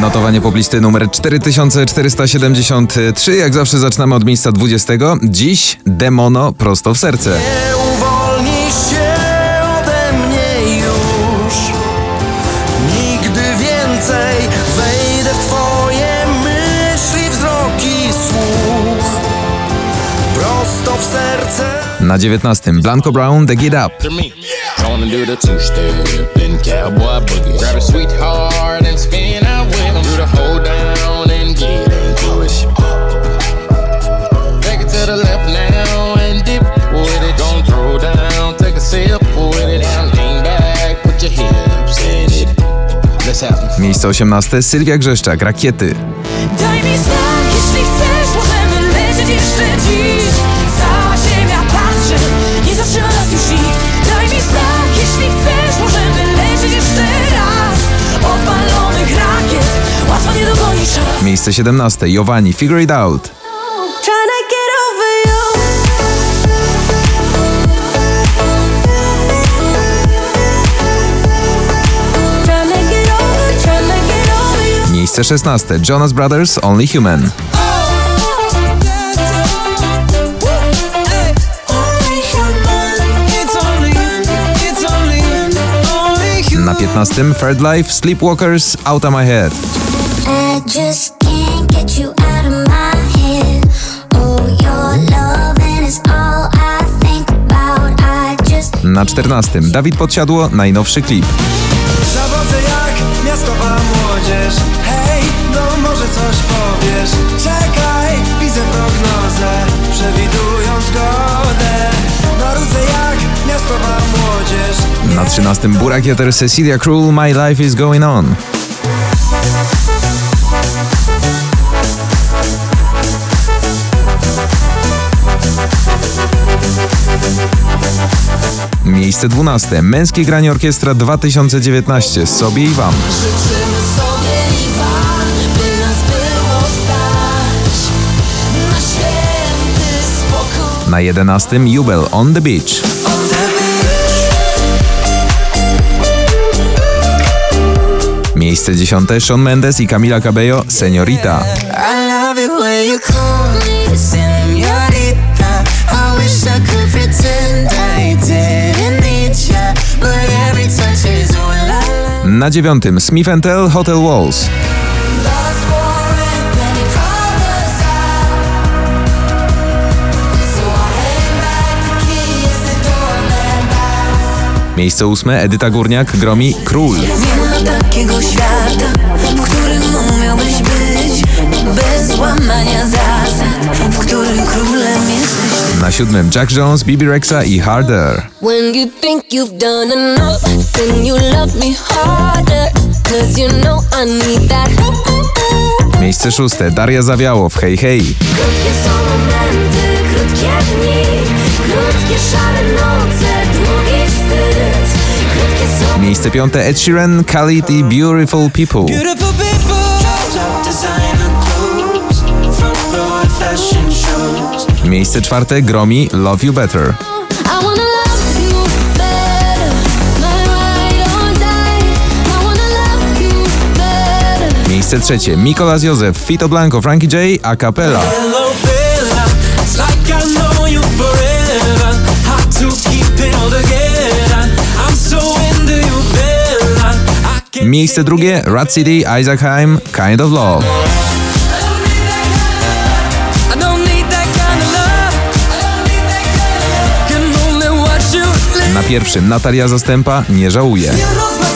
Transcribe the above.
Notowanie poblisty numer 4473. Jak zawsze zaczynamy od miejsca 20. Dziś Demono prosto w serce. Nie uwolnisz się ode mnie już Nigdy więcej wejdę w twoje myśli, wzrok i słuch Prosto w serce Na 19. Blanco Brown The Get Up. to Miejsce 18. Sylwia Grzeszczak Rakiety. Daj mi znak, jeśli chcesz, możemy lecieć jeszcze dziś Cała ziemia patrzy, nie zatrzyma nas już nikt Daj mi znak, jeśli chcesz, możemy lecieć jeszcze raz Odpalonych rakiet, łatwo nie dogonisz Miejsce 17. Jowani Figure It Out. Miejsce 16. Jonas Brothers Only Human. Na 15. Third Life Sleepwalkers Out of My Head. Oh, Na 14. Dawid Podsiadło Najnowszy klip. Miastowa młodzież Hej, no może coś powiesz Czekaj, widzę prognozę Przewidują zgodę Marudzę jak miastowa młodzież Na 13. Burak Jeter Cecilia Król My Life is Going On. Miejsce 12. Męskie granie orkiestra 2019 sobie i wam. Życzymy sobie i wam, by nas było stać Na święty spokój Na 11. Jubel On the Beach. Miejsce 10. Shawn Mendes i Camila Cabello Seniorita. I love it when you call Na 9. Smith Tell Hotel Walls. Miejsce 8. Edyta Górniak Gromi Król. Takiego świata, w którym umiałbyś być bez łamania zasad, w którym królem jesteś ty. Na 7. Jack Jones, Bibi Rexa i Harder. When you think you've done enough Then you love me harder Cause you know I need that Miejsce 6. Daria Zawiało w Hej Hej. Krótkie są momenty, krótkie dni Krótkie szare noce, Miejsce 5. Ed Sheeran, Khalid i Beautiful People. Miejsce 4. Gromi Love You Better. Miejsce 3. Mikolas Józef, Fito Blanco, Frankie J, a cappella. Miejsce drugie. Rat City, Isaac Haim, Kind of Love. Na pierwszym Natalia Zastępa, Nie żałuję. live.